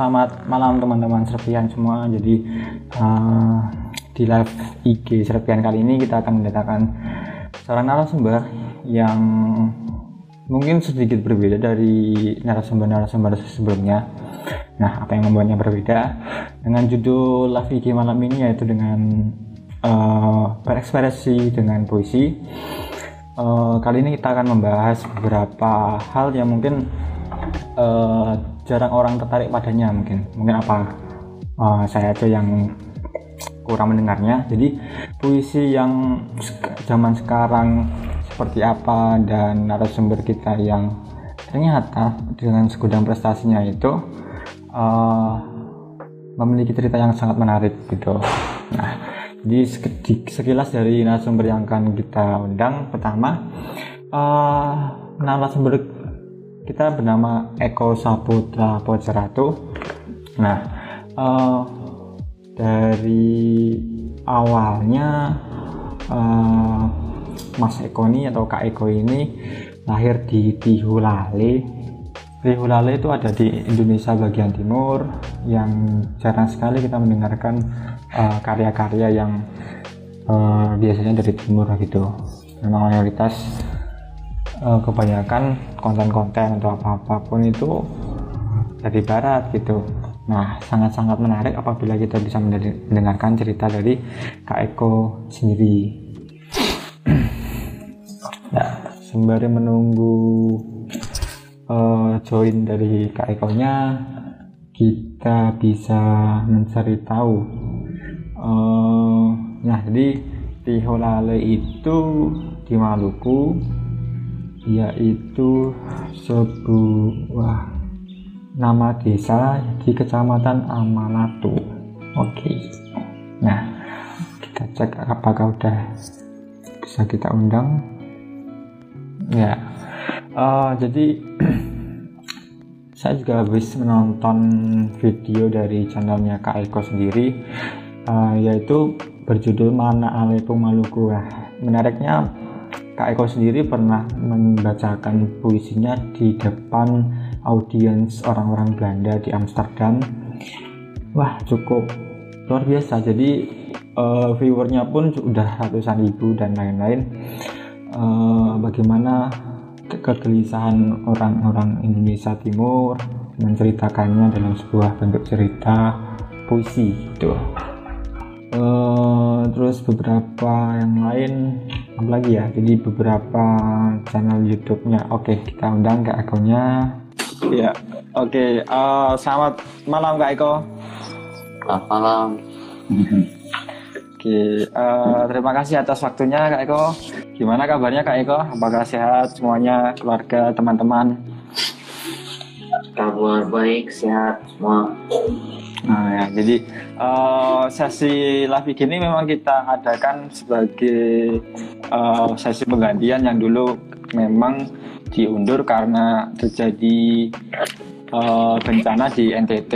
Selamat malam teman-teman Serpian semua. Jadi uh, di live IG Serpian kali ini kita akan mendatangkan seorang narasumber yang mungkin sedikit berbeda dari narasumber-narasumber sebelumnya. Nah, apa yang membuatnya berbeda? Dengan judul live IG malam ini yaitu dengan uh, dengan puisi. Uh, kali ini kita akan membahas beberapa hal yang mungkin uh, jarang orang tertarik padanya mungkin. Mungkin apa uh, saya aja yang kurang mendengarnya. Jadi puisi yang zaman sekarang seperti apa dan narasumber kita yang ternyata dengan segudang prestasinya itu uh, memiliki cerita yang sangat menarik gitu. Nah jadi sekilas dari narasumber yang akan kita undang pertama uh, narasumber kita bernama Eko Saputra Poceratu. Nah, uh, dari awalnya uh, Mas Eko ini atau Kak Eko ini lahir di Tihulale. Tihulale itu ada di Indonesia bagian timur yang jarang sekali kita mendengarkan uh, karya-karya yang uh, biasanya dari timur gitu. Memang mayoritas uh, kebanyakan konten-konten atau apa-apapun itu dari barat gitu. Nah sangat-sangat menarik apabila kita bisa mendengarkan cerita dari Kak Eko sendiri. Nah sembari menunggu uh, join dari Kak Eko nya kita bisa mencari tahu uh, nah jadi di Holale itu di Maluku yaitu sebuah nama desa di kecamatan Amanatu. Oke. Nah kita cek apakah udah bisa kita undang. Ya. Uh, jadi saya juga habis menonton video dari channelnya Kak Eko sendiri uh, yaitu berjudul Mana Alepo Maluku nah, menariknya Kak Eko sendiri pernah membacakan puisinya di depan audiens orang-orang Belanda di Amsterdam. Wah, cukup luar biasa. Jadi uh, viewernya pun sudah ratusan ribu dan lain-lain. Uh, bagaimana kegelisahan orang-orang Indonesia Timur menceritakannya dalam sebuah bentuk cerita puisi itu. Uh, terus beberapa yang lain lagi ya? Jadi beberapa channel YouTube-nya. Oke kita undang ke akunnya ya oke. Okay. uh, eh, selamat malam Kak Eko. Selamat malam. Oke okay. uh, eh, terima kasih atas waktunya Kak Eko. Gimana kabarnya Kak Eko? Apakah sehat semuanya keluarga teman-teman? Kabar baik sehat semua Nah ya, jadi uh, sesi live ini memang kita adakan sebagai uh, sesi penggantian yang dulu memang diundur karena terjadi uh, bencana di NTT.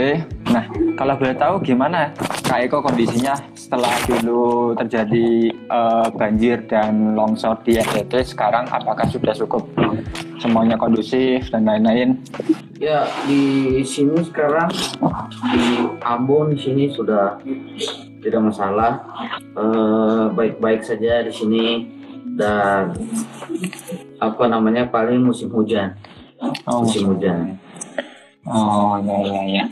Nah, kalau boleh tahu gimana Kak Eko kondisinya setelah dulu terjadi uh, banjir dan longsor di NTT, sekarang apakah sudah cukup semuanya kondusif dan lain-lain? Ya di sini sekarang di Ambon di sini sudah tidak masalah. Eh, baik-baik saja di sini. Dan apa namanya paling musim hujan. Oh, musim hujan. Oh ya ya ya.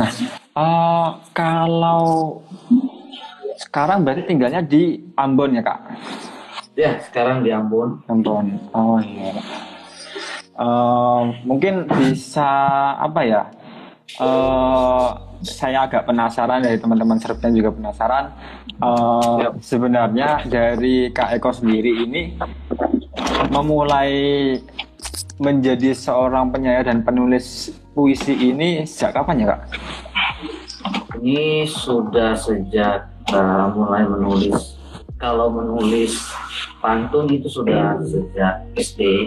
Nah uh, kalau sekarang berarti tinggalnya di Ambon ya kak? Ya sekarang di Ambon. Ambon. Oh iya uh, mungkin bisa apa ya uh, saya agak penasaran dari teman-teman Serbian juga penasaran uh, sebenarnya dari Kak Eko sendiri ini memulai menjadi seorang penyair dan penulis puisi ini sejak kapan ya Kak? Ini sudah sejak uh, mulai menulis. Kalau menulis pantun itu sudah sejak SD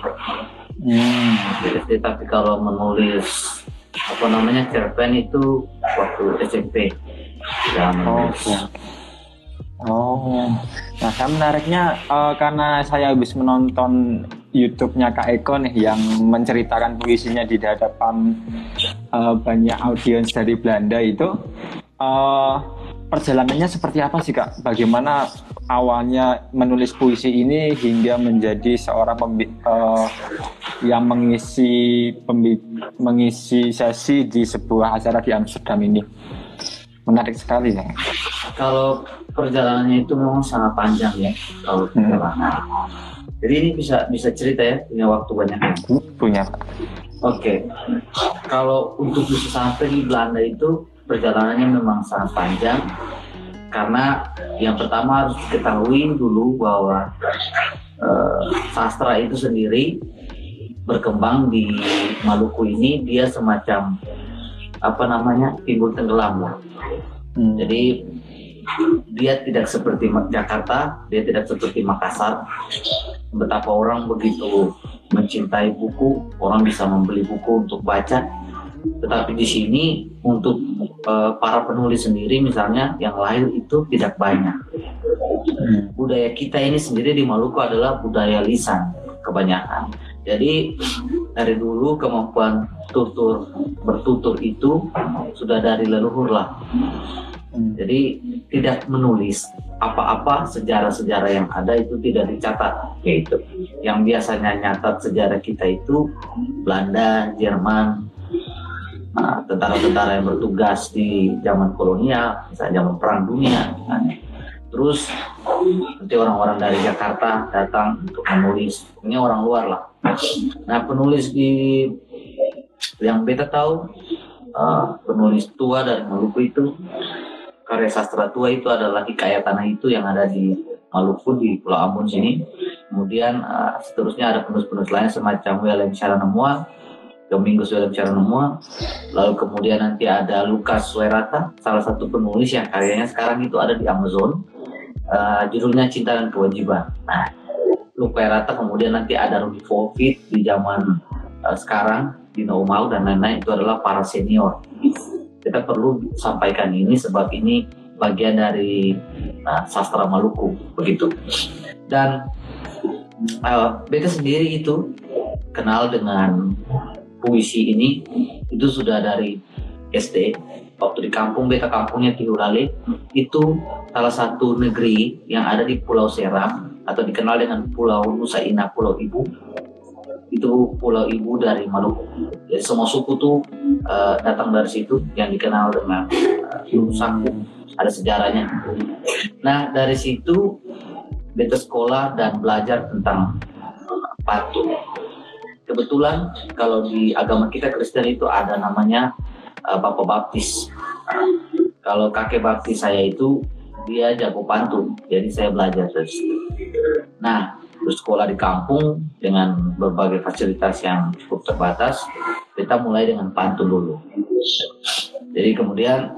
hmm. SD tapi kalau menulis apa namanya cerpen itu waktu SMP dan oh, ya. oh nah saya menariknya uh, karena saya habis menonton YouTube-nya Kak Eko nih yang menceritakan puisinya di hadapan uh, banyak audiens dari Belanda itu uh, perjalanannya seperti apa sih Kak? Bagaimana awalnya menulis puisi ini hingga menjadi seorang uh, yang mengisi mengisi sesi di sebuah acara di Amsterdam ini? Menarik sekali ya. Kalau perjalanannya itu memang sangat panjang ya kalau hmm. perjalanan. Hmm jadi ini bisa bisa cerita ya punya waktu banyak ya? Punya. Oke. Okay. Kalau untuk bisa sampai di Belanda itu perjalanannya memang sangat panjang karena yang pertama harus diketahui dulu bahwa uh, sastra itu sendiri berkembang di Maluku ini dia semacam apa namanya timbul tenggelam lah. Hmm. Jadi dia tidak seperti Jakarta, dia tidak seperti Makassar. Betapa orang begitu mencintai buku, orang bisa membeli buku untuk baca. Tetapi di sini untuk uh, para penulis sendiri misalnya yang lahir itu tidak banyak. Hmm. Budaya kita ini sendiri di Maluku adalah budaya lisan kebanyakan. Jadi dari dulu kemampuan tutur bertutur itu sudah dari leluhur lah. Jadi tidak menulis apa-apa sejarah-sejarah yang ada itu tidak dicatat yaitu yang biasanya nyatat sejarah kita itu Belanda, Jerman, tentara-tentara yang bertugas di zaman kolonial, misalnya zaman perang dunia, misalnya. Terus nanti orang-orang dari Jakarta datang untuk menulis. Ini orang luar lah. Nah penulis di yang beta tahu uh, penulis tua dari Maluku itu karya sastra tua itu adalah hikayat tanah itu yang ada di Maluku di Pulau Ambon sini. Kemudian uh, seterusnya ada penulis-penulis lain semacam William Charanemua, William Charanemua. Lalu kemudian nanti ada Lucas Suerata, salah satu penulis yang karyanya sekarang itu ada di Amazon. Uh, judulnya Cinta dan Kewajiban. Nah, Lucas Suerata kemudian nanti ada Rudy Fovit di zaman uh, sekarang, Dino Umau dan lain-lain itu adalah para senior kita perlu sampaikan ini sebab ini bagian dari uh, sastra Maluku begitu dan uh, beta sendiri itu kenal dengan puisi ini itu sudah dari SD waktu di kampung beta kampungnya Tihulale itu salah satu negeri yang ada di Pulau Seram atau dikenal dengan Pulau Nusa Inah Pulau Ibu itu pulau ibu dari Maluku. Jadi semua suku tuh uh, datang dari situ yang dikenal dengan uh. Ada sejarahnya. Nah dari situ beta sekolah dan belajar tentang patung. Kebetulan kalau di agama kita Kristen itu ada namanya uh, Bapak Baptis. Uh, kalau kakek baptis saya itu dia jago pantun, jadi saya belajar situ. Nah, bersekolah di kampung dengan berbagai fasilitas yang cukup terbatas, kita mulai dengan pantun dulu. Jadi kemudian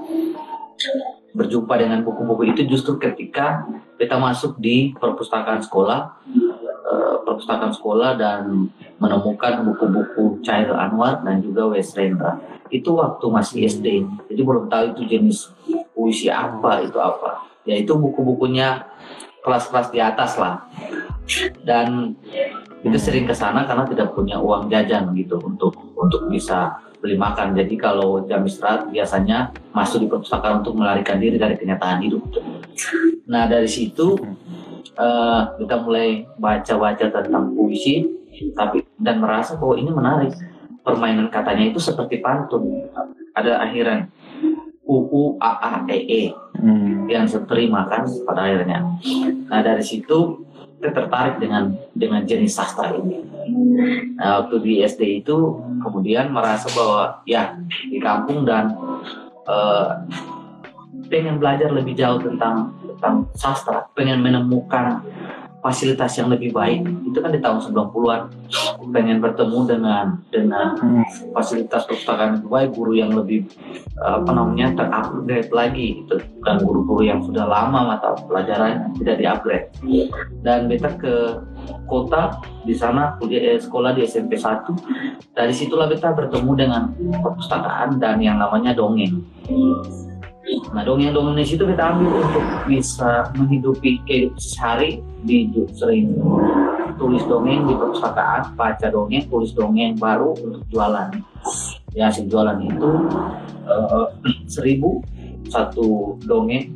berjumpa dengan buku-buku itu justru ketika kita masuk di perpustakaan sekolah, eh, perpustakaan sekolah dan menemukan buku-buku Cair Anwar dan juga Wes Rendra. Itu waktu masih SD, jadi belum tahu itu jenis puisi apa itu apa. Ya itu buku-bukunya kelas-kelas di atas lah dan itu sering ke sana karena tidak punya uang jajan gitu untuk untuk bisa beli makan. Jadi kalau jam istirahat biasanya masuk di perpustakaan untuk melarikan diri dari kenyataan hidup. Nah dari situ uh, kita mulai baca-baca tentang puisi, tapi dan merasa bahwa ini menarik. Permainan katanya itu seperti pantun. Ada akhiran u u a a e e hmm. yang seterima kan pada akhirnya. Nah dari situ kita tertarik dengan dengan jenis sastra ini. Nah, waktu di SD itu kemudian merasa bahwa ya di kampung dan uh, pengen belajar lebih jauh tentang tentang sastra, pengen menemukan fasilitas yang lebih baik. Itu kan di tahun 90-an pengen bertemu dengan dengan hmm. fasilitas perpustakaan lebih baik guru yang lebih apa namanya terupgrade lagi itu dan guru-guru yang sudah lama mata pelajaran tidak diupgrade. Dan beta ke kota di sana kuliah eh, sekolah di SMP 1 dari situlah beta bertemu dengan perpustakaan dan yang namanya dongeng Nah dongeng-dongeng di situ kita ambil untuk bisa menghidupi kehidupan sehari di sering. Tulis dongeng di perpustakaan baca dongeng tulis dongeng baru untuk jualan. Ya si jualan itu uh, seribu satu dongeng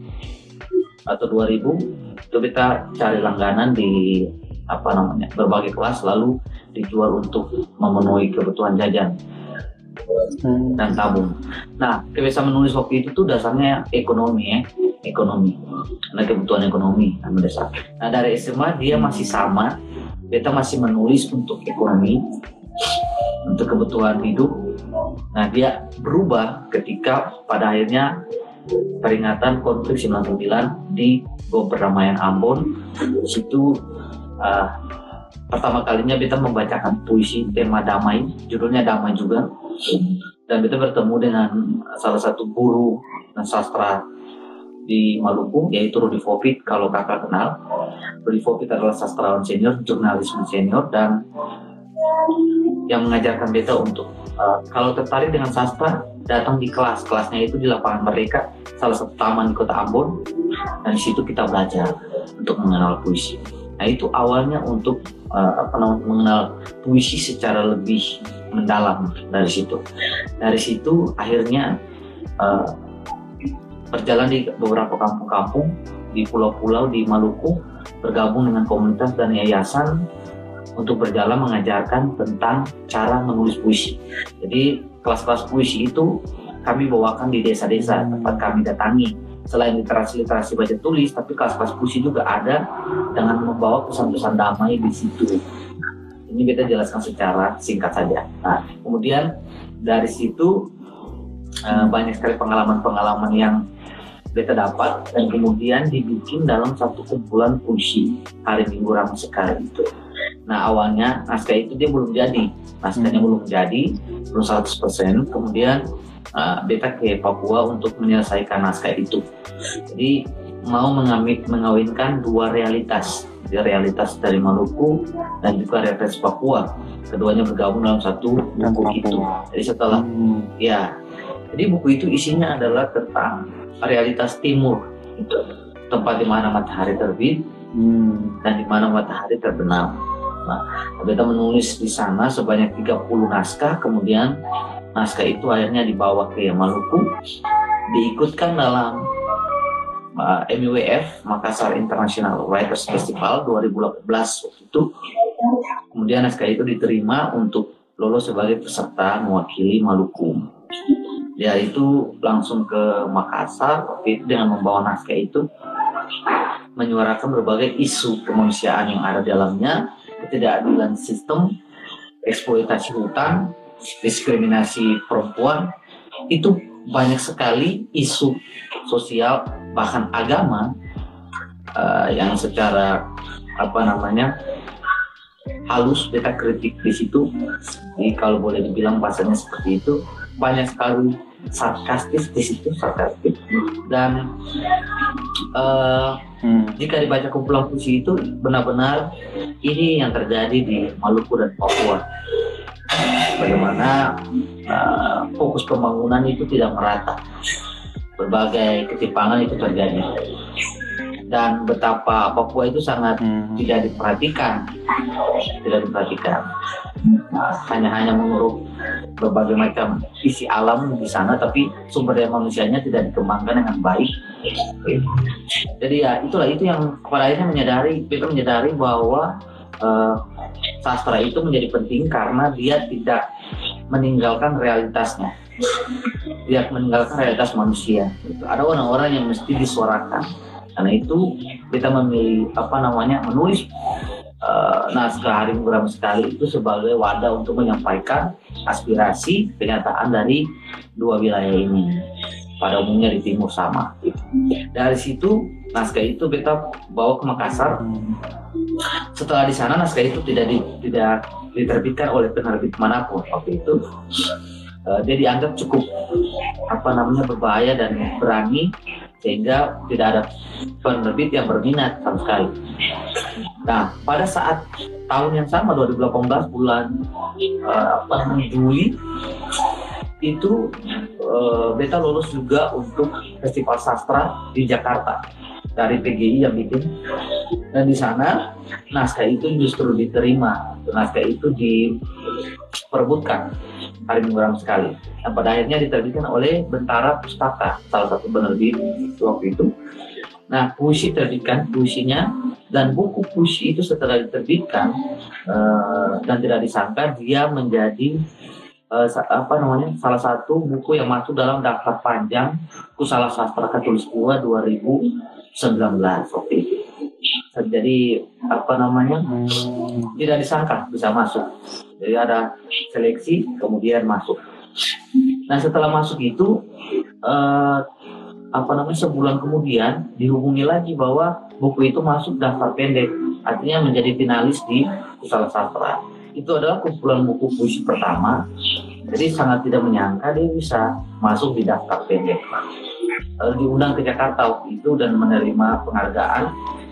atau dua ribu. Itu kita cari langganan di apa namanya berbagai kelas lalu dijual untuk memenuhi kebutuhan jajan hmm. dan tabung. Nah, kebiasaan menulis waktu itu tuh dasarnya ekonomi ya, ekonomi. Karena kebutuhan ekonomi yang mendasar. Nah, dari SMA dia masih sama, kita masih menulis untuk ekonomi, untuk kebutuhan hidup. Nah, dia berubah ketika pada akhirnya peringatan konflik 99 di Perdamaian Ambon. Situ uh, pertama kalinya kita membacakan puisi tema damai, judulnya damai juga. Dan kita bertemu dengan salah satu guru sastra di Maluku yaitu Rudi Fopit kalau kakak kenal. Rudi Fopit adalah sastrawan senior jurnalisme senior dan yang mengajarkan beta untuk uh, kalau tertarik dengan sastra datang di kelas. Kelasnya itu di lapangan Merdeka salah satu taman di kota Ambon. Dan di situ kita belajar untuk mengenal puisi nah itu awalnya untuk uh, apa namanya mengenal puisi secara lebih mendalam dari situ. Dari situ akhirnya uh, berjalan di beberapa kampung-kampung di pulau-pulau di Maluku bergabung dengan komunitas dan yayasan untuk berjalan mengajarkan tentang cara menulis puisi. Jadi kelas-kelas puisi itu kami bawakan di desa-desa tempat kami datangi. Selain literasi-literasi baca tulis, tapi kelas-kelas puisi juga ada dengan membawa pesan-pesan damai di situ ini kita jelaskan secara singkat saja. Nah, kemudian dari situ uh, banyak sekali pengalaman-pengalaman yang kita dapat dan kemudian dibikin dalam satu kumpulan puisi hari minggu ramah sekali itu. Nah awalnya naskah itu dia belum jadi, naskahnya hmm. belum jadi, 100%. Kemudian uh, beta ke Papua untuk menyelesaikan naskah itu. Jadi mau mengamit mengawinkan dua realitas realitas dari Maluku dan juga realitas Papua. Keduanya bergabung dalam satu buku itu. Jadi setelah hmm. ya, jadi buku itu isinya adalah tentang realitas timur itu tempat di mana matahari terbit hmm. dan di mana matahari terbenam. Kita menulis di sana sebanyak 30 naskah, kemudian naskah itu akhirnya dibawa ke Maluku, diikutkan dalam uh, MUWF Makassar International Writers Festival 2018 waktu itu. Kemudian naskah itu diterima untuk lolos sebagai peserta mewakili Maluku. Ya itu langsung ke Makassar waktu itu dengan membawa naskah itu menyuarakan berbagai isu kemanusiaan yang ada di dalamnya, ketidakadilan sistem, eksploitasi hutan, diskriminasi perempuan, itu banyak sekali isu sosial bahkan agama uh, yang secara apa namanya halus beta kritik di situ. Jadi kalau boleh dibilang bahasanya seperti itu banyak sekali sarkastis di situ sarkastis. Dan uh, hmm. jika dibaca kumpulan puisi itu benar-benar ini yang terjadi di Maluku dan Papua. Bagaimana uh, fokus pembangunan itu tidak merata. Berbagai ketimpangan itu terjadi. Dan betapa Papua itu sangat hmm. tidak diperhatikan. Tidak diperhatikan hanya hanya menguruk berbagai macam isi alam di sana tapi sumber daya manusianya tidak dikembangkan dengan baik. Jadi ya itulah itu yang pada akhirnya menyadari kita menyadari bahwa uh, sastra itu menjadi penting karena dia tidak meninggalkan realitasnya. Dia meninggalkan realitas manusia. Ada orang-orang yang mesti disuarakan. Karena itu kita memilih apa namanya menulis uh, naskah hari muram sekali itu sebagai wadah untuk menyampaikan aspirasi kenyataan dari dua wilayah ini. Pada umumnya di timur sama. Dari situ naskah itu kita bawa ke Makassar. Setelah di sana naskah itu tidak di, tidak diterbitkan oleh penerbit mana pun waktu itu. Uh, dia dianggap cukup apa namanya berbahaya dan berani sehingga tidak ada penerbit yang berminat sama sekali. Nah, pada saat tahun yang sama 2018 bulan uh, Juli itu uh, beta lulus juga untuk festival sastra di Jakarta. Dari PGI yang bikin. Dan di sana naskah itu justru diterima. Naskah itu diperbutkan. Hari minggu sekali. Dan pada akhirnya diterbitkan oleh Bentara Pustaka salah satu penerbit waktu itu. Nah puisi terbitkan puisinya dan buku puisi itu setelah diterbitkan uh, dan tidak disangka dia menjadi uh, apa namanya salah satu buku yang masuk dalam daftar panjang Kusala Sastra Katulistiwa 2019 oke itu. Jadi apa namanya hmm. tidak disangka bisa masuk. Jadi ada seleksi kemudian masuk. Nah setelah masuk itu uh, apa namanya sebulan kemudian dihubungi lagi bahwa buku itu masuk daftar pendek artinya menjadi finalis di Kusala Sastra itu adalah kumpulan buku puisi pertama jadi sangat tidak menyangka dia bisa masuk di daftar pendek diundang ke Jakarta waktu itu dan menerima penghargaan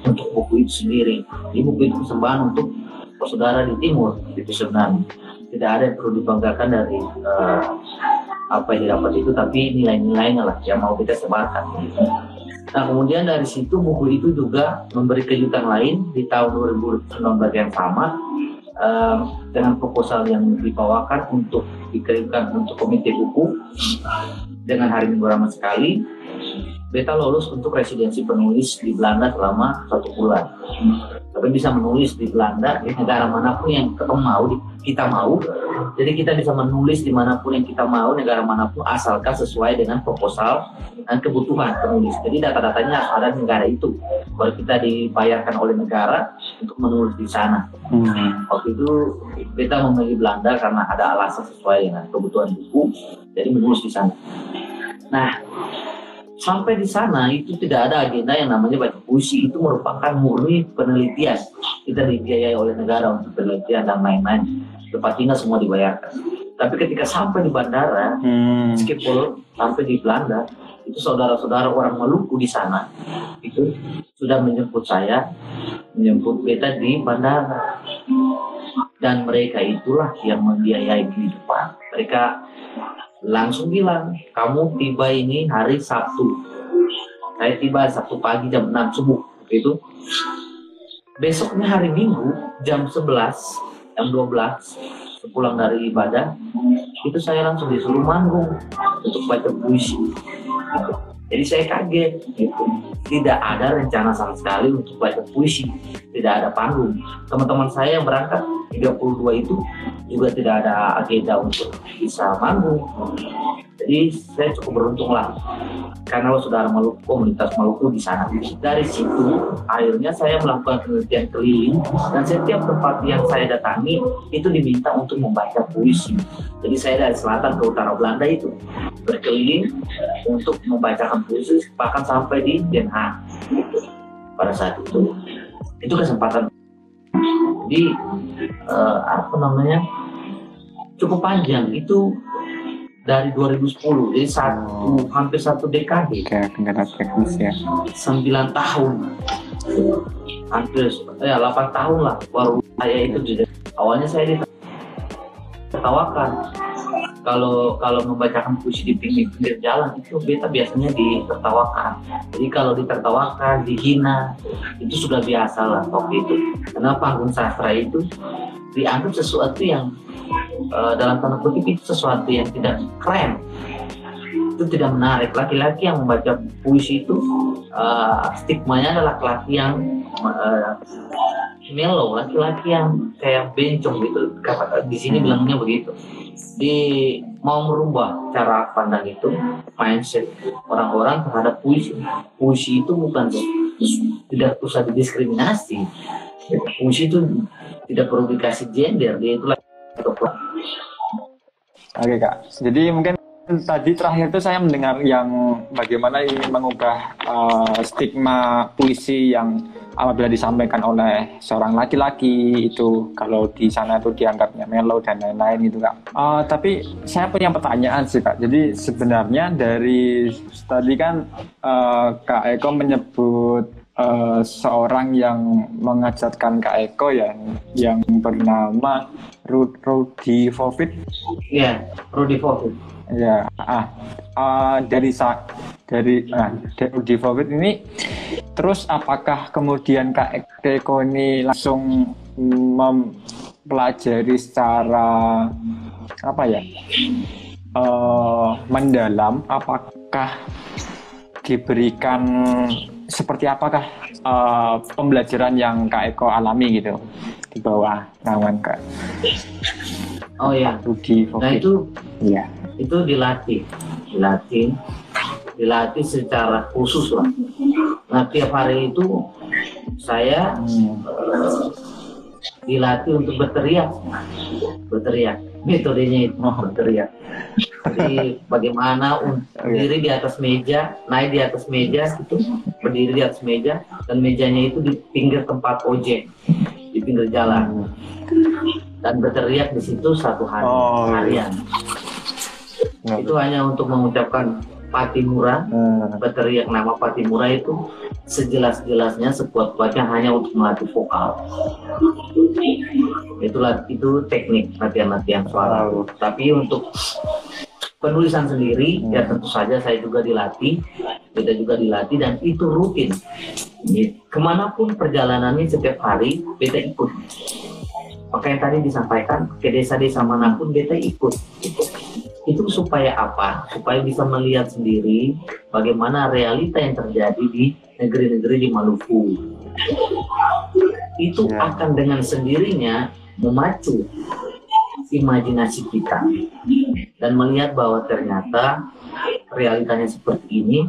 untuk buku itu sendiri. Di buku itu persembahan untuk saudara di timur itu sebenarnya. Tidak ada yang perlu dibanggakan dari uh, apa yang didapat itu tapi nilai-nilainya lah yang mau kita sebarkan Nah kemudian dari situ buku itu juga memberi kejutan lain di tahun 2019 yang sama um, dengan proposal yang dibawakan untuk dikirimkan untuk komite buku dengan hari minggu ramah sekali beta lolos untuk residensi penulis di Belanda selama satu bulan. Tapi bisa menulis di Belanda di negara mana pun yang kita mau, kita mau. Jadi kita bisa menulis di mana pun yang kita mau, negara mana pun asalkan sesuai dengan proposal dan kebutuhan penulis. Jadi data-datanya harus ada di negara itu. Baru kita dibayarkan oleh negara untuk menulis di sana. Hmm. Waktu itu kita memilih Belanda karena ada alasan sesuai dengan kebutuhan buku, jadi menulis di sana. Nah, sampai di sana itu tidak ada agenda yang namanya baca puisi. Itu merupakan murni penelitian. Kita dibiayai oleh negara untuk penelitian dan lain-lain. Tempat tinggal semua dibayarkan. Tapi ketika sampai di bandara hmm. meskipun sampai di Belanda itu saudara-saudara orang Maluku di sana itu sudah menjemput saya menjemput beta di bandara. Dan mereka itulah yang membiayai kehidupan. Mereka langsung bilang kamu tiba ini hari Sabtu. Saya tiba Sabtu pagi jam 6 subuh itu. Besoknya hari Minggu jam 11 jam 12 sepulang dari ibadah itu saya langsung disuruh manggung untuk baca puisi jadi saya kaget. Gitu. tidak ada rencana sama sekali untuk baca puisi. Tidak ada panggung. Teman-teman saya yang berangkat 32 itu juga tidak ada agenda untuk bisa manggung jadi saya cukup beruntung lah. Karena saudara Maluku komunitas Maluku di sana. Dari situ akhirnya saya melakukan penelitian keliling. Dan setiap tempat yang saya datangi itu diminta untuk membaca puisi. Jadi saya dari selatan ke utara Belanda itu. Berkeliling untuk membacakan puisi bahkan sampai di Den Haag pada saat itu. Itu kesempatan. Jadi uh, apa namanya cukup panjang. Itu dari 2010 jadi satu oh. hampir satu dekade. Kayak tingkat teknis ya. 9 tahun. Hampir ya 8 tahun lah baru saya itu jadi awalnya saya ditertawakan kalau kalau membacakan puisi di pinggir-pinggir jalan itu beta biasanya ditertawakan. Jadi kalau ditertawakan dihina itu sudah biasa lah waktu itu. Karena panggung sastra itu dianggap sesuatu yang uh, dalam tanda kutip itu sesuatu yang tidak keren. Itu tidak menarik. Laki-laki yang membaca puisi itu uh, stigmanya adalah laki-laki yang uh, mellow laki-laki yang kayak bencong gitu. Di sini bilangnya begitu. Di mau merubah cara pandang itu mindset orang-orang terhadap puisi. Puisi itu bukan tidak usah didiskriminasi. Puisi itu tidak perlu dikasih gender dia itu Oke kak, jadi mungkin tadi terakhir itu saya mendengar yang bagaimana ingin mengubah uh, stigma puisi yang apabila disampaikan oleh seorang laki-laki itu kalau di sana itu dianggapnya melo dan lain-lain itu kak. Uh, tapi saya punya pertanyaan sih kak. Jadi sebenarnya dari tadi kan uh, kak Eko menyebut uh, seorang yang mengajarkan Kak Eko ya yang bernama Rudy Fovit. Iya, Rudy Fovit ya ah uh, dari sa dari uh, di Fawit ini terus apakah kemudian Kak Eko ini langsung mempelajari secara apa ya uh, mendalam apakah diberikan seperti apakah uh, pembelajaran yang Kak Eko alami gitu di bawah naungan Kak Oh ya. Rudi Nah itu ya. Itu dilatih, dilatih, dilatih secara khusus lah. Nah tiap hari itu saya hmm. uh, dilatih untuk berteriak, berteriak. Metodenya itu oh. berteriak. Jadi bagaimana berdiri di atas meja, naik di atas meja itu, berdiri di atas meja dan mejanya itu di pinggir tempat ojek, di pinggir jalan. Dan berteriak di situ satu hari oh, harian. Iya. Itu hanya untuk mengucapkan Patimura, hmm. berteriak nama Patimura itu sejelas-jelasnya sekuat-kuatnya hanya untuk melatih vokal. Itulah itu teknik latihan-latihan suara. Oh. Tapi untuk penulisan sendiri hmm. ya tentu saja saya juga dilatih kita juga dilatih dan itu rutin. Ke mana pun perjalanannya setiap hari beta ikut. Maka yang tadi disampaikan ke desa-desa mana pun beta ikut. Itu supaya apa? Supaya bisa melihat sendiri bagaimana realita yang terjadi di negeri-negeri di Maluku. Itu ya. akan dengan sendirinya memacu imajinasi kita dan melihat bahwa ternyata realitanya seperti ini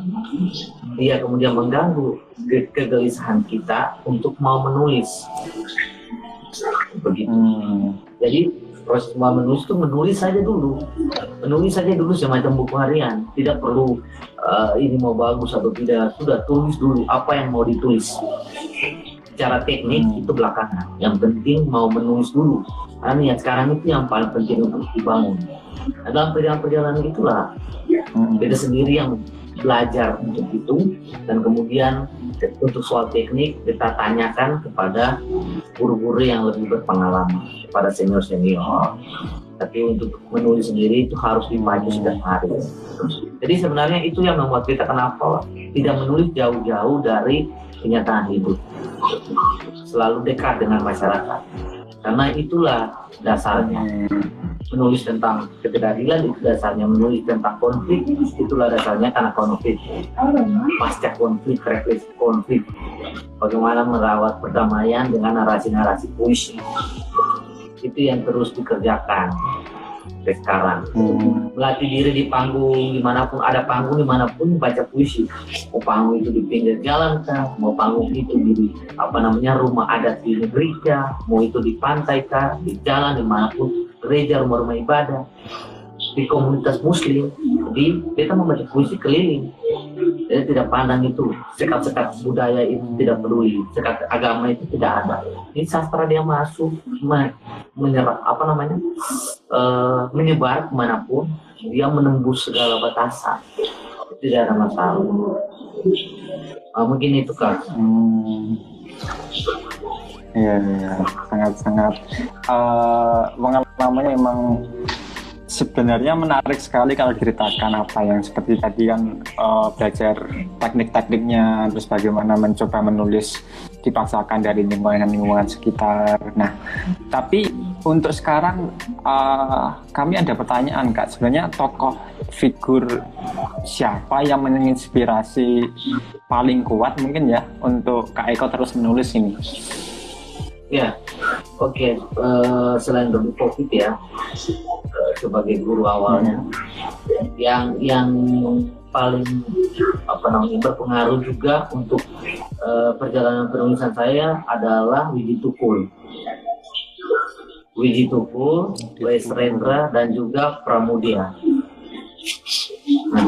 dia kemudian mengganggu ke kegelisahan kita untuk mau menulis. Begitu. Hmm. jadi proses mau menulis itu menulis saja dulu. Menulis saja dulu semacam buku harian. Tidak perlu uh, ini mau bagus atau tidak. Sudah tulis dulu apa yang mau ditulis secara teknik hmm. itu belakangan. Yang penting mau menulis dulu. Karena niat sekarang itu yang paling penting untuk dibangun. Nah, dalam perjalanan-perjalanan itulah. Hmm. beda sendiri yang belajar untuk itu. Dan kemudian untuk soal teknik kita tanyakan kepada guru-guru yang lebih berpengalaman kepada senior-senior. Tapi untuk menulis sendiri itu harus dimaju setiap hari. Jadi sebenarnya itu yang membuat kita kenapa tidak menulis jauh-jauh dari kenyataan hidup selalu dekat dengan masyarakat. Karena itulah dasarnya. Menulis tentang ketidakadilan itu dasarnya menulis tentang konflik. Itulah dasarnya karena konflik. Pasca konflik refleksi konflik. Bagaimana merawat perdamaian dengan narasi-narasi puisi. Itu yang terus dikerjakan sekarang. Hmm. melatih diri di panggung di mana pun ada panggung di mana pun baca puisi. Mau panggung itu di pinggir jalan kah? Mau panggung itu di apa namanya rumah adat di negeri kah? Mau itu di pantai kah? Di jalan di mana pun. Gereja rumah-rumah ibadah di komunitas muslim. Di kita membaca puisi keliling. Jadi tidak pandang itu. Sekat-sekat budaya itu tidak peduli. Sekat agama itu tidak ada. Ini sastra dia masuk menyerap apa namanya? Uh, menyebar ke mana pun. Dia menembus segala batasan. Tidak ada masalah uh, mungkin itu kan hmm. Iya, iya, sangat sangat uh, pengalamannya emang sebenarnya menarik sekali kalau ceritakan apa yang seperti tadi kan uh, belajar teknik-tekniknya terus bagaimana mencoba menulis dipaksakan dari lingkungan-lingkungan sekitar. Nah, tapi untuk sekarang uh, kami ada pertanyaan kak. Sebenarnya tokoh figur siapa yang menginspirasi paling kuat mungkin ya untuk kak Eko terus menulis ini? Ya, oke. Okay. Uh, eh, selain dari COVID ya, uh, sebagai guru awalnya, yang yang paling apa namanya berpengaruh juga untuk uh, perjalanan penulisan saya adalah Widi Tukul. Widi Tukul, Wes Rendra dan juga Pramudia. Nah,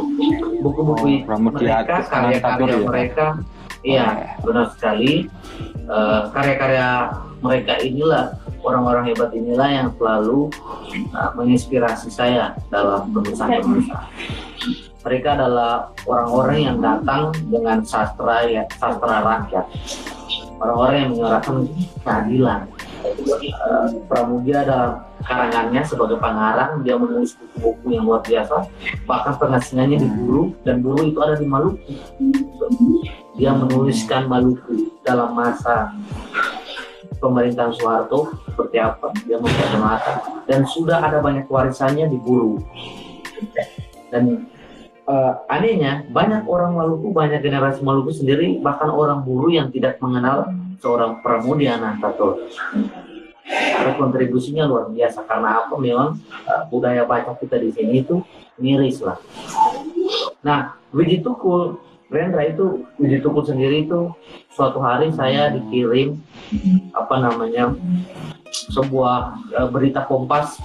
buku-buku oh, mereka, karya-karya ya? mereka, iya benar sekali. Uh, karya-karya mereka inilah orang-orang hebat inilah yang selalu uh, menginspirasi saya dalam penulisan-penulisan mereka adalah orang-orang yang datang dengan sastra ya sastra rakyat. Orang-orang yang menyuarakan keadilan. Uh, Pramudia adalah karangannya sebagai pengarang dia menulis buku-buku yang luar biasa. Bahkan penghasilannya di Buru dan Buru itu ada di Maluku. Dia menuliskan Maluku dalam masa pemerintahan Soeharto seperti apa dia memperkenalkan dan sudah ada banyak warisannya diburu dan uh, anehnya banyak orang Maluku banyak generasi Maluku sendiri bahkan orang buru yang tidak mengenal seorang Pramudia Anantatur ada kontribusinya luar biasa karena apa? Memang uh, budaya baca kita di sini itu miris lah. Nah begitu cool Rendra itu Widi Tukul sendiri itu suatu hari saya dikirim apa namanya sebuah uh, berita Kompas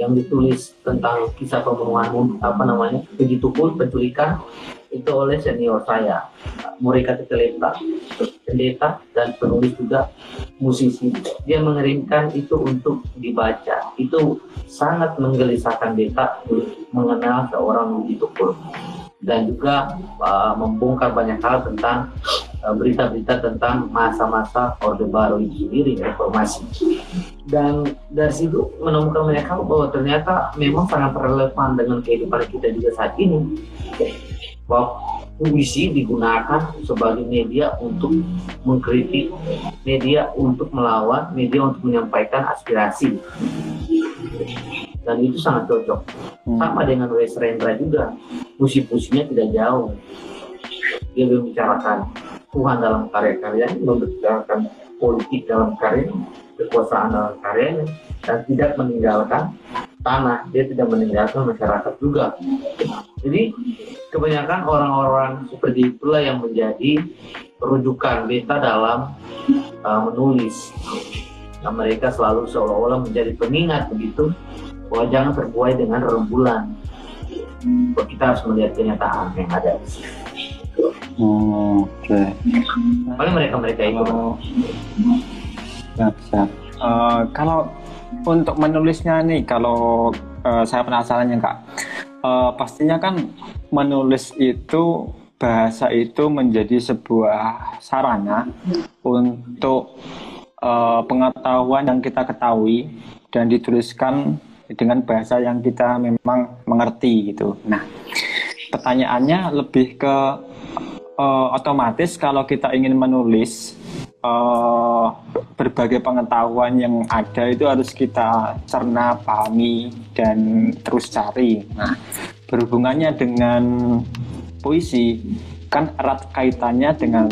yang ditulis tentang kisah pembunuhan apa namanya Widi Tukul penculikan itu oleh senior saya Murika Teteleta pendeta dan penulis juga musisi. Dia mengirimkan itu untuk dibaca. Itu sangat menggelisahkan Deta mengenal seorang Widi Tukul dan juga uh, membongkar banyak hal tentang uh, berita-berita uh, tentang masa-masa Orde Baru itu sendiri reformasi dan dari situ menemukan banyak hal bahwa ternyata memang sangat relevan dengan kehidupan kita juga saat ini. Bahwa puisi digunakan sebagai media untuk mengkritik media untuk melawan media untuk menyampaikan aspirasi dan itu sangat cocok. Hmm. sama dengan Wes Rendra juga. Puisi-puisinya tidak jauh. Dia membicarakan Tuhan dalam karya-karyanya membicarakan politik dalam karya kekuasaan dalam karyanya dan tidak meninggalkan tanah. Dia tidak meninggalkan masyarakat juga. Jadi kebanyakan orang-orang seperti itulah yang menjadi rujukan beta dalam uh, menulis. Nah, mereka selalu seolah-olah menjadi pengingat begitu bahwa jangan terbuai dengan rembulan bahwa kita harus melihat kenyataan yang ada Oh, Oke. Okay. Paling mereka-mereka itu. Oh. Siap, siap. Uh, kalau untuk menulisnya nih, kalau uh, saya penasaran ya kak, uh, pastinya kan menulis itu bahasa itu menjadi sebuah sarana untuk uh, pengetahuan yang kita ketahui dan dituliskan dengan bahasa yang kita memang mengerti gitu. Nah, pertanyaannya lebih ke uh, otomatis kalau kita ingin menulis uh, berbagai pengetahuan yang ada itu harus kita cerna, pahami dan terus cari. Nah, berhubungannya dengan puisi kan erat kaitannya dengan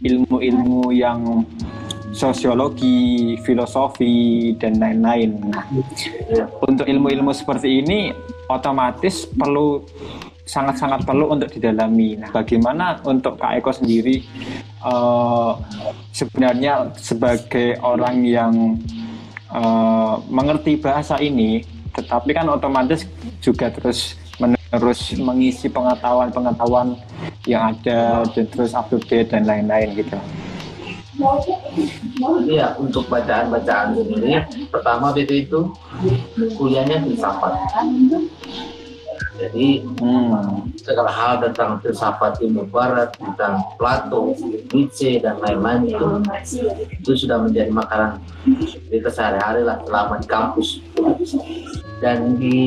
ilmu-ilmu yang sosiologi, filosofi, dan lain-lain. Nah, untuk ilmu-ilmu seperti ini otomatis perlu sangat-sangat perlu untuk didalami. Nah, bagaimana untuk Kak Eko sendiri uh, sebenarnya sebagai orang yang uh, mengerti bahasa ini, tetapi kan otomatis juga terus menerus mengisi pengetahuan-pengetahuan yang ada dan terus up to date dan lain-lain gitu. Iya, untuk bacaan-bacaan sendiri, pertama itu itu kuliahnya filsafat. Jadi hmm, segala hal tentang filsafat ilmu barat, tentang Plato, Nietzsche dan lain-lain itu, itu sudah menjadi makanan kita sehari-hari lah selama di kampus. Dan di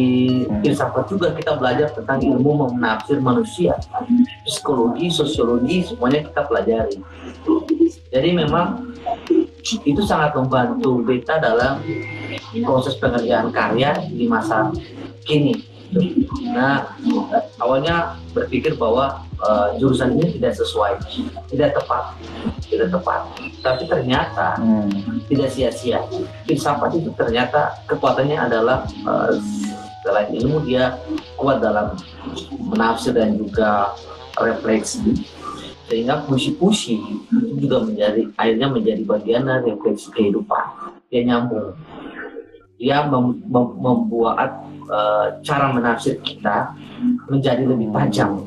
filsafat juga kita belajar tentang ilmu menafsir manusia, psikologi, sosiologi, semuanya kita pelajari jadi memang itu sangat membantu beta dalam proses pengerjaan karya di masa kini. Nah, awalnya berpikir bahwa uh, jurusan ini tidak sesuai, tidak tepat, tidak tepat. Tapi ternyata hmm. tidak sia-sia. Filsafat itu ternyata kekuatannya adalah uh, selain ilmu dia kuat dalam menafsir dan juga refleksi sehingga puisi-puisi itu juga menjadi akhirnya menjadi bagian dari refleksi kehidupan dia nyambung dia mem mem membuat uh, cara menafsir kita menjadi lebih tajam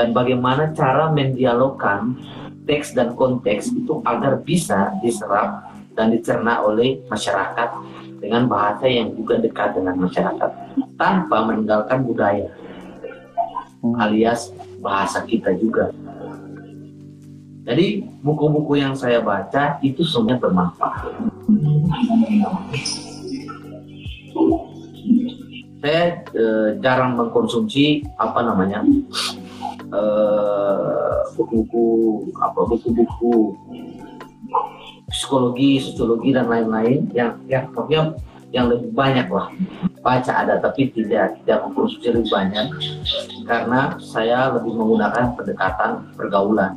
dan bagaimana cara mendialogkan teks dan konteks itu agar bisa diserap dan dicerna oleh masyarakat dengan bahasa yang juga dekat dengan masyarakat tanpa meninggalkan budaya alias bahasa kita juga. Jadi buku-buku yang saya baca itu semuanya bermanfaat. Saya e, jarang mengkonsumsi apa namanya eh, buku-buku apa buku-buku psikologi, sosiologi dan lain-lain yang yang pokoknya yang lebih banyak lah baca ada tapi tidak tidak mengkonsumsi lebih banyak karena saya lebih menggunakan pendekatan pergaulan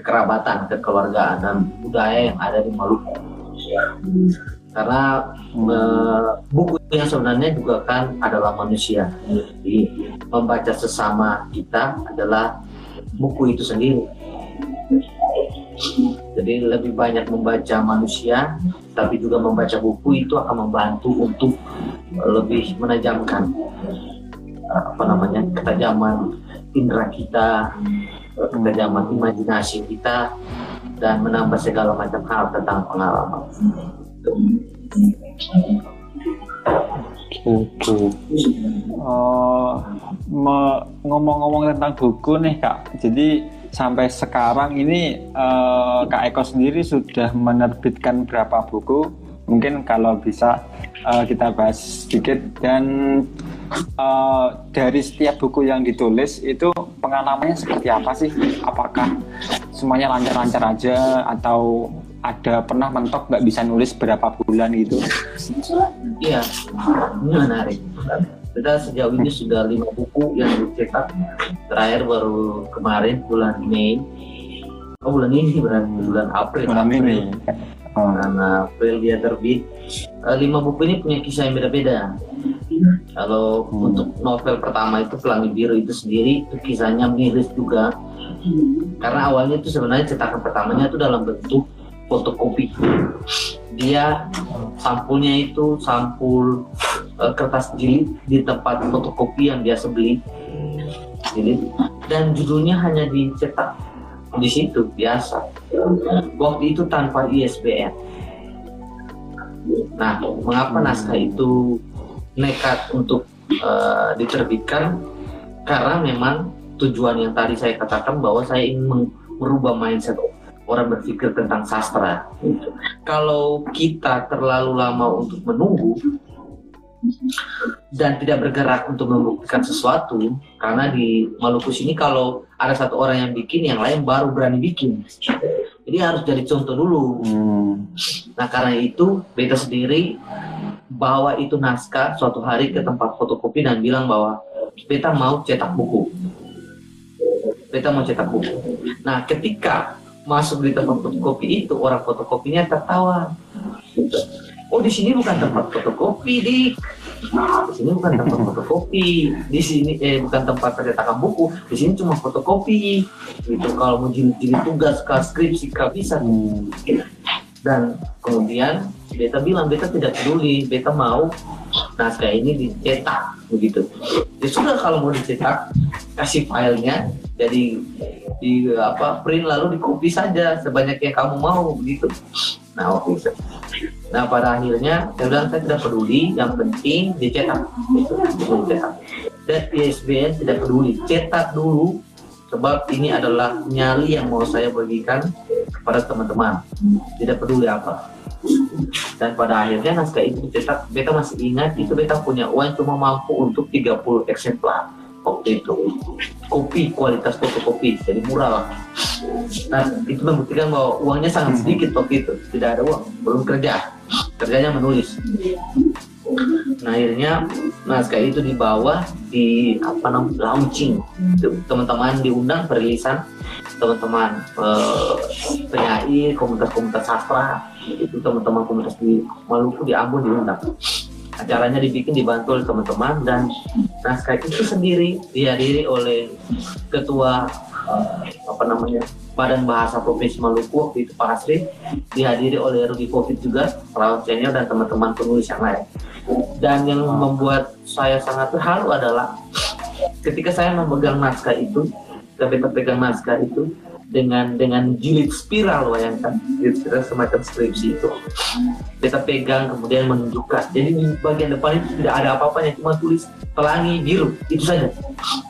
kekerabatan kekeluargaan dan budaya yang ada di Maluku karena hmm. buku yang sebenarnya juga kan adalah manusia jadi membaca sesama kita adalah buku itu sendiri jadi lebih banyak membaca manusia, tapi juga membaca buku itu akan membantu untuk lebih menajamkan apa namanya ketajaman indera kita, ketajaman imajinasi kita, dan menambah segala macam hal tentang pengalaman. Buku. Uh, ngomong-ngomong tentang buku nih kak, jadi sampai sekarang ini uh, Kak Eko sendiri sudah menerbitkan berapa buku? Mungkin kalau bisa uh, kita bahas sedikit dan uh, dari setiap buku yang ditulis itu pengalamannya seperti apa sih? Apakah semuanya lancar-lancar aja atau ada pernah mentok nggak bisa nulis berapa bulan gitu? Iya, ini menarik kita sejauh ini sudah lima buku yang dicetak terakhir baru kemarin bulan Mei oh bulan ini berarti bulan April bulan ini oh. Bulan April dia terbit. Uh, lima buku ini punya kisah yang beda-beda. Kalau hmm. untuk novel pertama itu Pelangi Biru itu sendiri itu kisahnya miris juga. Karena awalnya itu sebenarnya cetakan pertamanya itu dalam bentuk fotokopi. Dia sampulnya itu sampul uh, kertas jilid di tempat fotokopi yang biasa beli. Jilid. Dan judulnya hanya dicetak di situ biasa. Waktu itu tanpa ISBN nah mengapa naskah itu nekat untuk uh, diterbitkan? Karena memang tujuan yang tadi saya katakan bahwa saya ingin merubah mindset orang berpikir tentang sastra. Kalau kita terlalu lama untuk menunggu, dan tidak bergerak untuk membuktikan sesuatu karena di Maluku sini kalau ada satu orang yang bikin yang lain baru berani bikin. Jadi harus jadi contoh dulu. Hmm. nah karena itu beta sendiri bawa itu naskah suatu hari ke tempat fotokopi dan bilang bahwa beta mau cetak buku. Beta mau cetak buku. Nah ketika masuk di tempat fotokopi itu orang fotokopinya tertawa. Oh di sini bukan tempat fotokopi di di sini bukan tempat fotokopi. Di sini eh bukan tempat pencetakan buku. Di sini cuma fotokopi. Gitu. Kalau mau jilid-jilid tugas ke skripsi kak bisa. Dan kemudian beta bilang beta tidak peduli. Beta mau naskah ini dicetak. Begitu. Ya sudah kalau mau dicetak kasih filenya. Jadi di apa print lalu di copy saja. Sebanyak yang kamu mau. Begitu. Nah oke okay. Nah pada akhirnya saya bilang saya tidak peduli yang penting dicetak. Itu dicetak dan ISBN tidak peduli. Cetak dulu sebab ini adalah nyali yang mau saya bagikan kepada teman-teman. Tidak peduli apa. Dan pada akhirnya naskah itu dicetak beta masih ingat itu beta punya uang cuma mampu untuk 30 eksemplar. Waktu itu. Kopi kualitas fotokopi jadi murah lah. Nah itu membuktikan bahwa uangnya sangat sedikit waktu itu. Tidak ada uang belum kerja kerjanya menulis. Nah akhirnya naskah itu dibawa di apa namanya launching. Teman-teman diundang perilisan teman-teman eh, penyair komunitas-komunitas sastra itu teman-teman komunitas di Maluku di Ambon diundang. Acaranya dibikin dibantu oleh teman-teman dan naskah itu sendiri dihadiri oleh ketua apa namanya Badan Bahasa Provinsi Maluku waktu itu Pak Hasri dihadiri oleh Rudy Covid juga perawat senior dan teman-teman penulis yang lain. Dan yang membuat saya sangat terharu adalah ketika saya memegang naskah itu ketika pegang naskah itu dengan dengan jilid spiral bayangkan. Jilid spiral semacam skripsi itu. Kita pegang kemudian menunjukkan. Jadi di bagian depan itu tidak ada apa-apanya cuma tulis pelangi biru. Itu saja.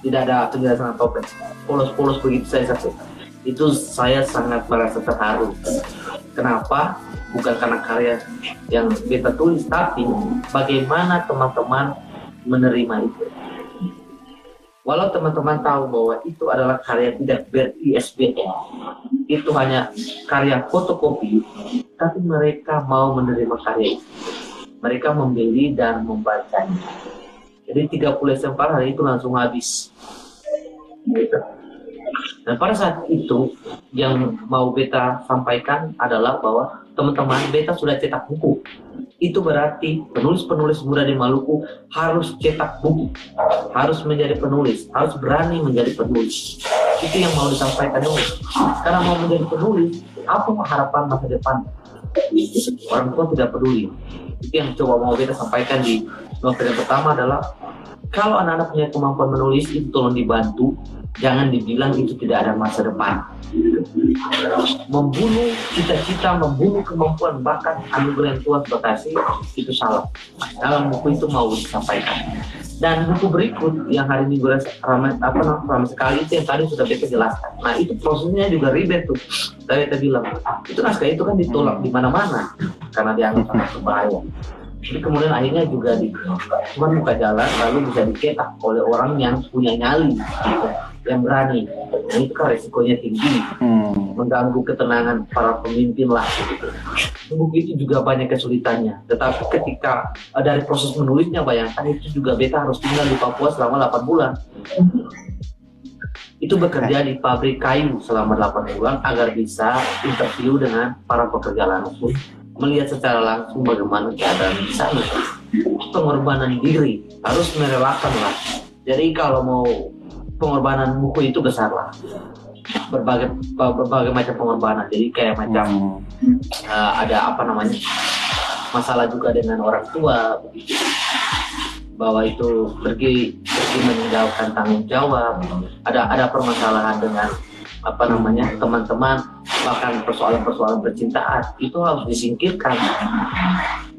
Tidak ada penjelasan apa-apa. Polos-polos begitu saja sampai itu saya sangat merasa terharu. Kenapa? Bukan karena karya yang kita tulis tapi bagaimana teman-teman menerima itu walau teman-teman tahu bahwa itu adalah karya tidak ber-ISBN itu hanya karya fotokopi tapi mereka mau menerima karya itu. Mereka membeli dan membacanya. Jadi 30 eksemplar hari itu langsung habis. Gitu. dan pada saat itu yang mau beta sampaikan adalah bahwa teman-teman beta sudah cetak buku itu berarti penulis-penulis muda di Maluku harus cetak buku, harus menjadi penulis, harus berani menjadi penulis. Itu yang mau disampaikan dulu. Karena mau menjadi penulis, apa harapan masa depan? Orang tua tidak peduli. Itu yang coba mau kita sampaikan di novel yang pertama adalah kalau anak-anak punya kemampuan menulis itu tolong dibantu jangan dibilang itu tidak ada masa depan. Membunuh cita-cita, membunuh kemampuan bakat anugerah Tuhan berkasih itu salah. Dalam buku itu mau disampaikan. Dan buku berikut yang hari ini gue ramai apa ramai sekali itu yang tadi sudah kita jelaskan. Nah itu prosesnya juga ribet tuh. Tadi kita bilang itu naskah itu kan ditolak di mana-mana karena dianggap sangat berbahaya. Jadi kemudian akhirnya juga di cuma buka jalan lalu bisa dicetak oleh orang yang punya nyali gitu. Yang berani. Nah, itu kan resikonya tinggi. Hmm. mengganggu ketenangan para pemimpin lah gitu. buku itu juga banyak kesulitannya. Tetapi ketika uh, dari proses menulisnya bayangkan itu juga beta harus tinggal di Papua selama 8 bulan. Itu bekerja di pabrik kayu selama 8 bulan agar bisa interview dengan para pekerja langsung melihat secara langsung bagaimana keadaan di sana. Pengorbanan diri harus merelakan lah. Jadi kalau mau pengorbanan buku itu besar lah. Berbagai berbagai macam pengorbanan. Jadi kayak macam hmm. uh, ada apa namanya masalah juga dengan orang tua. Begitu bahwa itu pergi pergi meninggalkan tanggung jawab. Ada ada permasalahan dengan apa namanya teman-teman bahkan persoalan-persoalan percintaan itu harus disingkirkan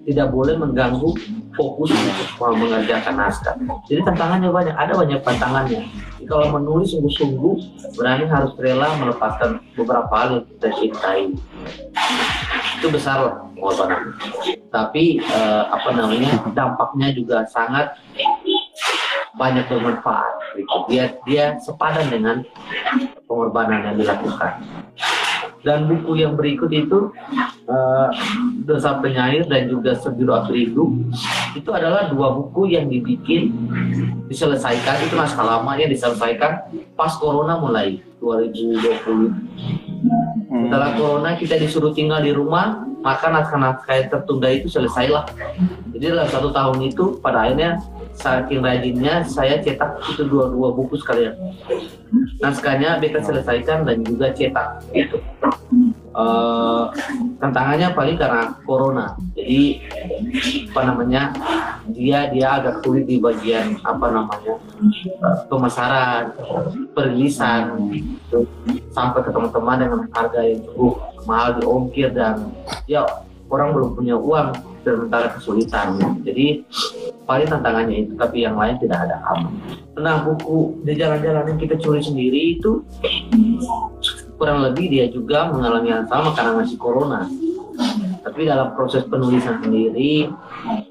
tidak boleh mengganggu fokus untuk mengerjakan naskah. Jadi tantangannya banyak, ada banyak tantangannya. Jadi kalau menulis sungguh-sungguh, berani harus rela melepaskan beberapa hal yang kita cintai. Itu besar lah. Tapi eh, apa namanya dampaknya juga sangat banyak bermanfaat. Dia dia sepadan dengan pengorbanan yang dilakukan. Dan buku yang berikut itu uh, Dosa Penyair dan juga Sebiru Akhir Hidup itu adalah dua buku yang dibikin diselesaikan. Itu naskah lama yang diselesaikan pas corona mulai 2020 setelah corona kita disuruh tinggal di rumah maka naskah-naskah yang tertunda itu selesailah. Jadi dalam satu tahun itu pada akhirnya saking rajinnya saya cetak itu dua-dua buku sekalian. Naskahnya beta selesaikan dan juga cetak itu. Uh, tantangannya paling karena corona. Jadi apa namanya dia dia agak sulit di bagian apa namanya uh, pemasaran perilisan gitu, sampai ke teman-teman dengan harga yang cukup mahal di ongkir dan ya orang belum punya uang sementara kesulitan. Jadi paling tantangannya itu tapi yang lain tidak ada apa nah buku di jalan-jalan yang kita curi sendiri itu kurang lebih dia juga mengalami yang sama karena masih corona. Tapi dalam proses penulisan sendiri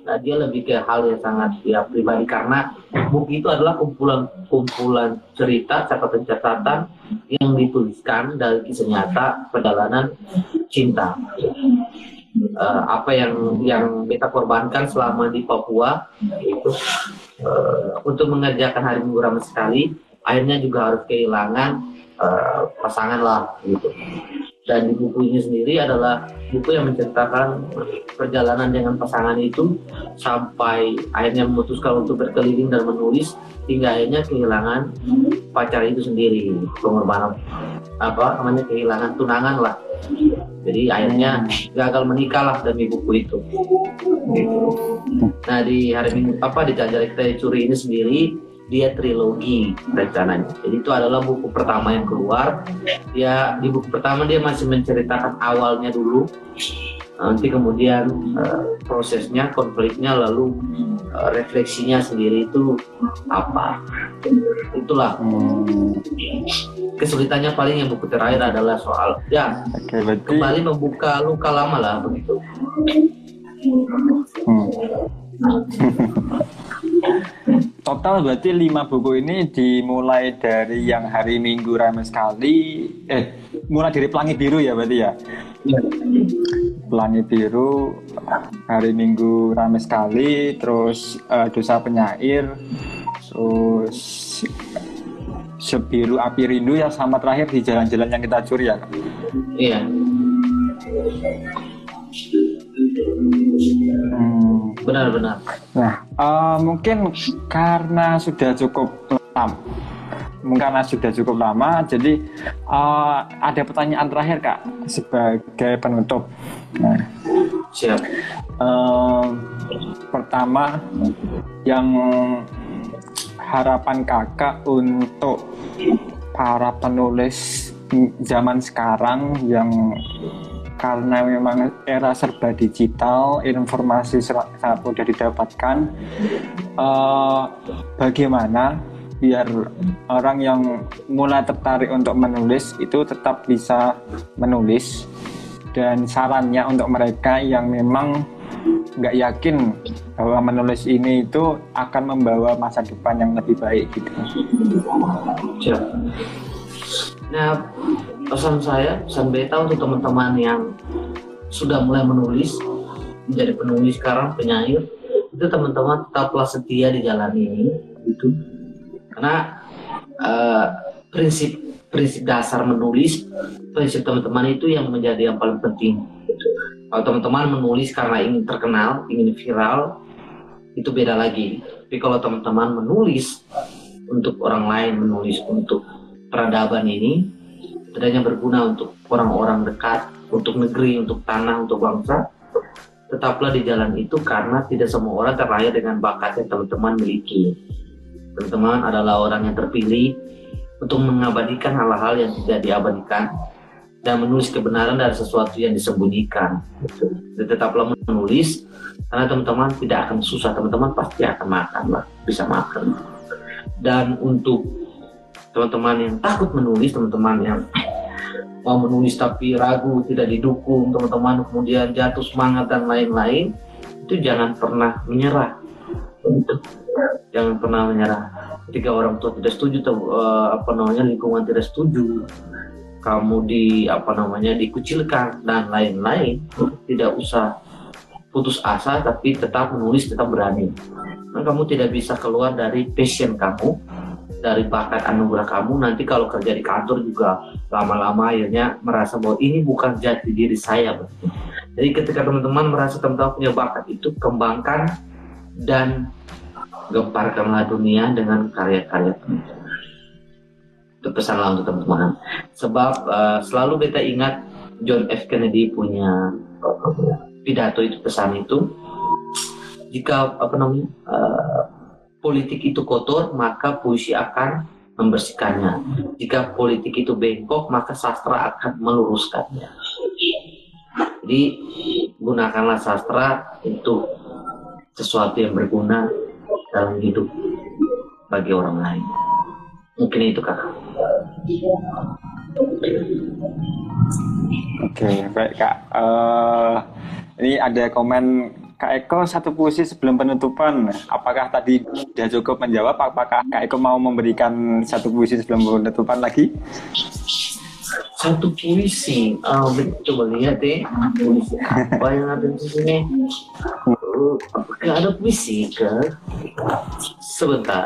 nah dia lebih ke hal yang sangat ya pribadi. Karena buku itu adalah kumpulan kumpulan cerita catatan-catatan yang dituliskan dari kisah nyata perjalanan cinta uh, apa yang yang kita korbankan selama di Papua itu uh, untuk mengerjakan hari minggu ramai sekali akhirnya juga harus kehilangan uh, pasangan lah gitu dan di buku ini sendiri adalah buku yang menceritakan perjalanan dengan pasangan itu sampai akhirnya memutuskan untuk berkeliling dan menulis hingga akhirnya kehilangan pacar itu sendiri pengorbanan apa namanya kehilangan tunangan lah jadi akhirnya gagal menikah lah demi buku itu gitu. nah di hari minggu apa di jajari kita curi ini sendiri dia trilogi rencananya. Jadi itu adalah buku pertama yang keluar. Dia di buku pertama dia masih menceritakan awalnya dulu. Nanti kemudian uh, prosesnya, konfliknya, lalu uh, refleksinya sendiri itu apa? Itulah hmm. kesulitannya paling yang buku terakhir adalah soal ya okay, berarti... kembali membuka luka lama lah begitu. Hmm. total berarti lima buku ini dimulai dari yang hari Minggu ramai sekali. Eh mulai dari Pelangi Biru ya berarti ya? Ya. Pelangi Biru hari Minggu ramai sekali terus uh, Dosa Penyair terus Sebiru Api Rindu yang sama terakhir di jalan-jalan yang kita curi ya. Iya Hmm. Benar-benar. Nah, uh, mungkin karena sudah cukup lama, karena sudah cukup lama, jadi uh, ada pertanyaan terakhir kak sebagai penutup. Nah, Siap. Uh, pertama, yang harapan kakak untuk para penulis zaman sekarang yang karena memang era serba digital, informasi sangat mudah didapatkan. Uh, bagaimana biar orang yang mulai tertarik untuk menulis itu tetap bisa menulis dan sarannya untuk mereka yang memang nggak yakin bahwa menulis ini itu akan membawa masa depan yang lebih baik gitu. Nah, pesan saya, pesan beta untuk teman-teman yang sudah mulai menulis, menjadi penulis sekarang, penyair, itu teman-teman tetaplah setia di jalan ini, itu karena uh, prinsip prinsip dasar menulis, prinsip teman-teman itu yang menjadi yang paling penting. Kalau teman-teman menulis karena ingin terkenal, ingin viral, itu beda lagi. Tapi kalau teman-teman menulis untuk orang lain, menulis untuk peradaban ini tidak berguna untuk orang-orang dekat, untuk negeri, untuk tanah, untuk bangsa, tetaplah di jalan itu karena tidak semua orang terlahir dengan bakat yang teman-teman miliki. Teman-teman adalah orang yang terpilih untuk mengabadikan hal-hal yang tidak diabadikan dan menulis kebenaran dari sesuatu yang disembunyikan. Dan tetaplah menulis karena teman-teman tidak akan susah, teman-teman pasti akan makan lah, bisa makan. Dan untuk teman-teman yang takut menulis, teman-teman yang mau menulis tapi ragu, tidak didukung, teman-teman kemudian jatuh semangat dan lain-lain, itu jangan pernah menyerah. Jangan pernah menyerah. Ketika orang tua tidak setuju, uh, apa namanya lingkungan tidak setuju, kamu di apa namanya dikucilkan dan lain-lain, tidak usah putus asa, tapi tetap menulis, tetap berani. Dan kamu tidak bisa keluar dari passion kamu, dari bakat anugerah kamu nanti kalau kerja di kantor juga lama-lama akhirnya merasa bahwa ini bukan jati diri saya jadi ketika teman-teman merasa teman-teman punya bakat itu kembangkan dan gemparkanlah dunia dengan karya-karya teman-teman. Itu pesanlah untuk teman-teman. Sebab uh, selalu beta ingat John F. Kennedy punya pidato itu pesan itu. Jika apa namanya uh, politik itu kotor, maka puisi akan membersihkannya. Jika politik itu bengkok, maka sastra akan meluruskannya. Jadi gunakanlah sastra untuk sesuatu yang berguna dalam hidup bagi orang lain. Mungkin itu kakak. Oke, baik kak. Uh, ini ada komen Kak Eko satu puisi sebelum penutupan. Apakah tadi sudah cukup menjawab? Apakah Kak Eko mau memberikan satu puisi sebelum penutupan lagi? Satu puisi, oh, coba lihat deh puisi apa yang ada di sini. Apakah ada puisi ke? Sebentar.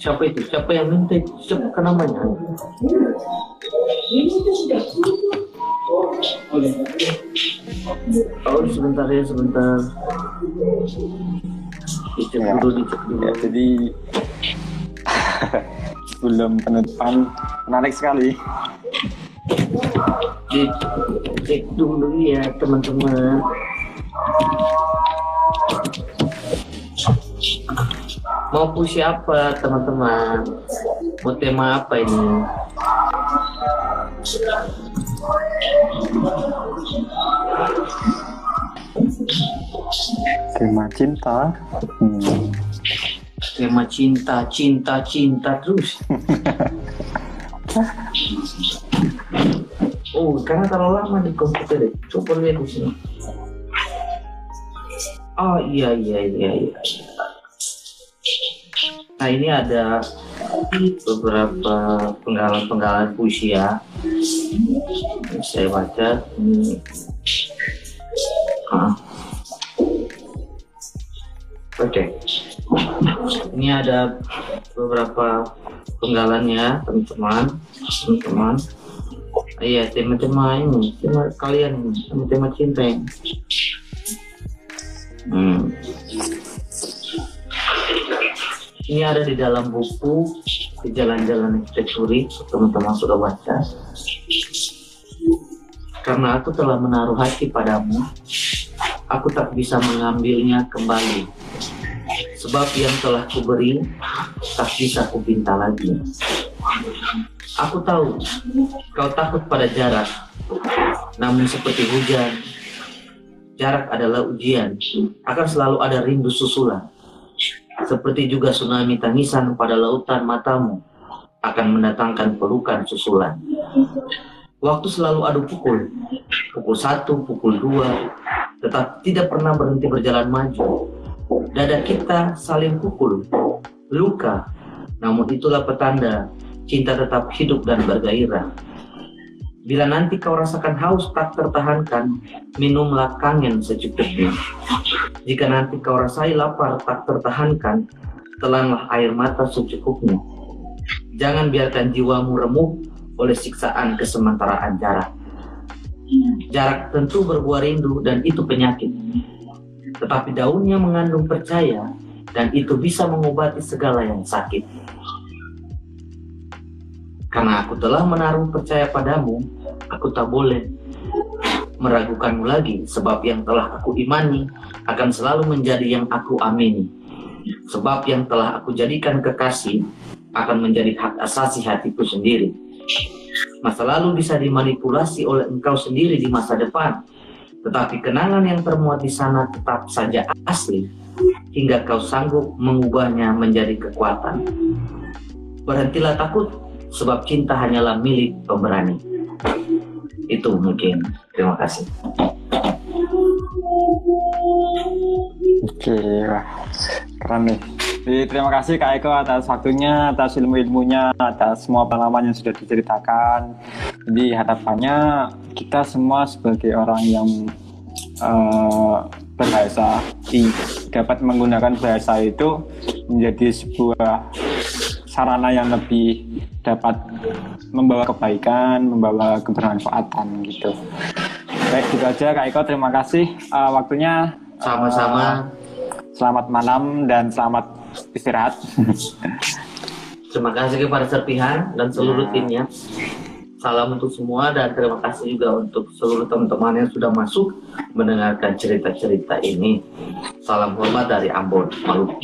Siapa itu? Siapa yang minta? Siapa namanya? Oh sebentar ya sebentar. Dicek ya. dulu, dicek dulu. Ya, jadi sebelum penutupan menarik sekali. Dicek dulu ya teman-teman. Mau push apa teman-teman? Mau tema apa ini? Tema cinta. Hmm. Tema cinta, cinta, cinta terus. oh, karena terlalu lama di komputer. Coba lihat di sini. Oh iya iya iya iya. Nah ini ada beberapa penggalan-penggalan puisi ya. Saya baca. Ah. Oke. Ini ada beberapa penggalannya teman-teman, teman-teman. Iya, tema-tema ini, tema kalian, tema-tema cinta ini. Ini ada di dalam buku di Jalan-Jalan Arsitekturik, teman-teman sudah baca. Karena aku telah menaruh hati padamu, aku tak bisa mengambilnya kembali. Sebab yang telah kuberi, tak bisa kupinta lagi. Aku tahu, kau takut pada jarak, namun seperti hujan, jarak adalah ujian, akan selalu ada rindu susulan. Seperti juga tsunami tangisan pada lautan matamu, akan mendatangkan pelukan susulan. Waktu selalu adu pukul, pukul satu, pukul dua, tetap tidak pernah berhenti berjalan maju Dada kita saling pukul, luka, namun itulah petanda cinta tetap hidup dan bergairah. Bila nanti kau rasakan haus tak tertahankan, minumlah kangen secukupnya. Jika nanti kau rasai lapar tak tertahankan, telanlah air mata secukupnya. Jangan biarkan jiwamu remuk oleh siksaan kesementaraan jarak. Jarak tentu berbuah rindu dan itu penyakit tetapi daunnya mengandung percaya dan itu bisa mengobati segala yang sakit. Karena aku telah menaruh percaya padamu, aku tak boleh meragukanmu lagi, sebab yang telah aku imani akan selalu menjadi yang aku amini. Sebab yang telah aku jadikan kekasih akan menjadi hak asasi hatiku sendiri. Masa lalu bisa dimanipulasi oleh engkau sendiri di masa depan, tetapi kenangan yang termuat di sana tetap saja asli hingga kau sanggup mengubahnya menjadi kekuatan. Berhentilah takut, sebab cinta hanyalah milik pemberani. Itu mungkin. Terima kasih. Oke, wah, keren nih. Jadi, terima kasih Kak Eko atas waktunya, atas ilmu-ilmunya, atas semua pengalaman yang sudah diceritakan. Jadi harapannya kita semua sebagai orang yang uh, berbahasa dapat menggunakan bahasa itu menjadi sebuah sarana yang lebih dapat membawa kebaikan, membawa kebermanfaatan gitu. Baik, gitu aja Kak Eko. Terima kasih uh, waktunya. Sama-sama. Uh, selamat malam dan selamat istirahat. Terima kasih kepada Serpihan dan seluruh ya. timnya. Salam untuk semua dan terima kasih juga untuk seluruh teman-teman yang sudah masuk mendengarkan cerita-cerita ini. Salam hormat dari Ambon, Maluku.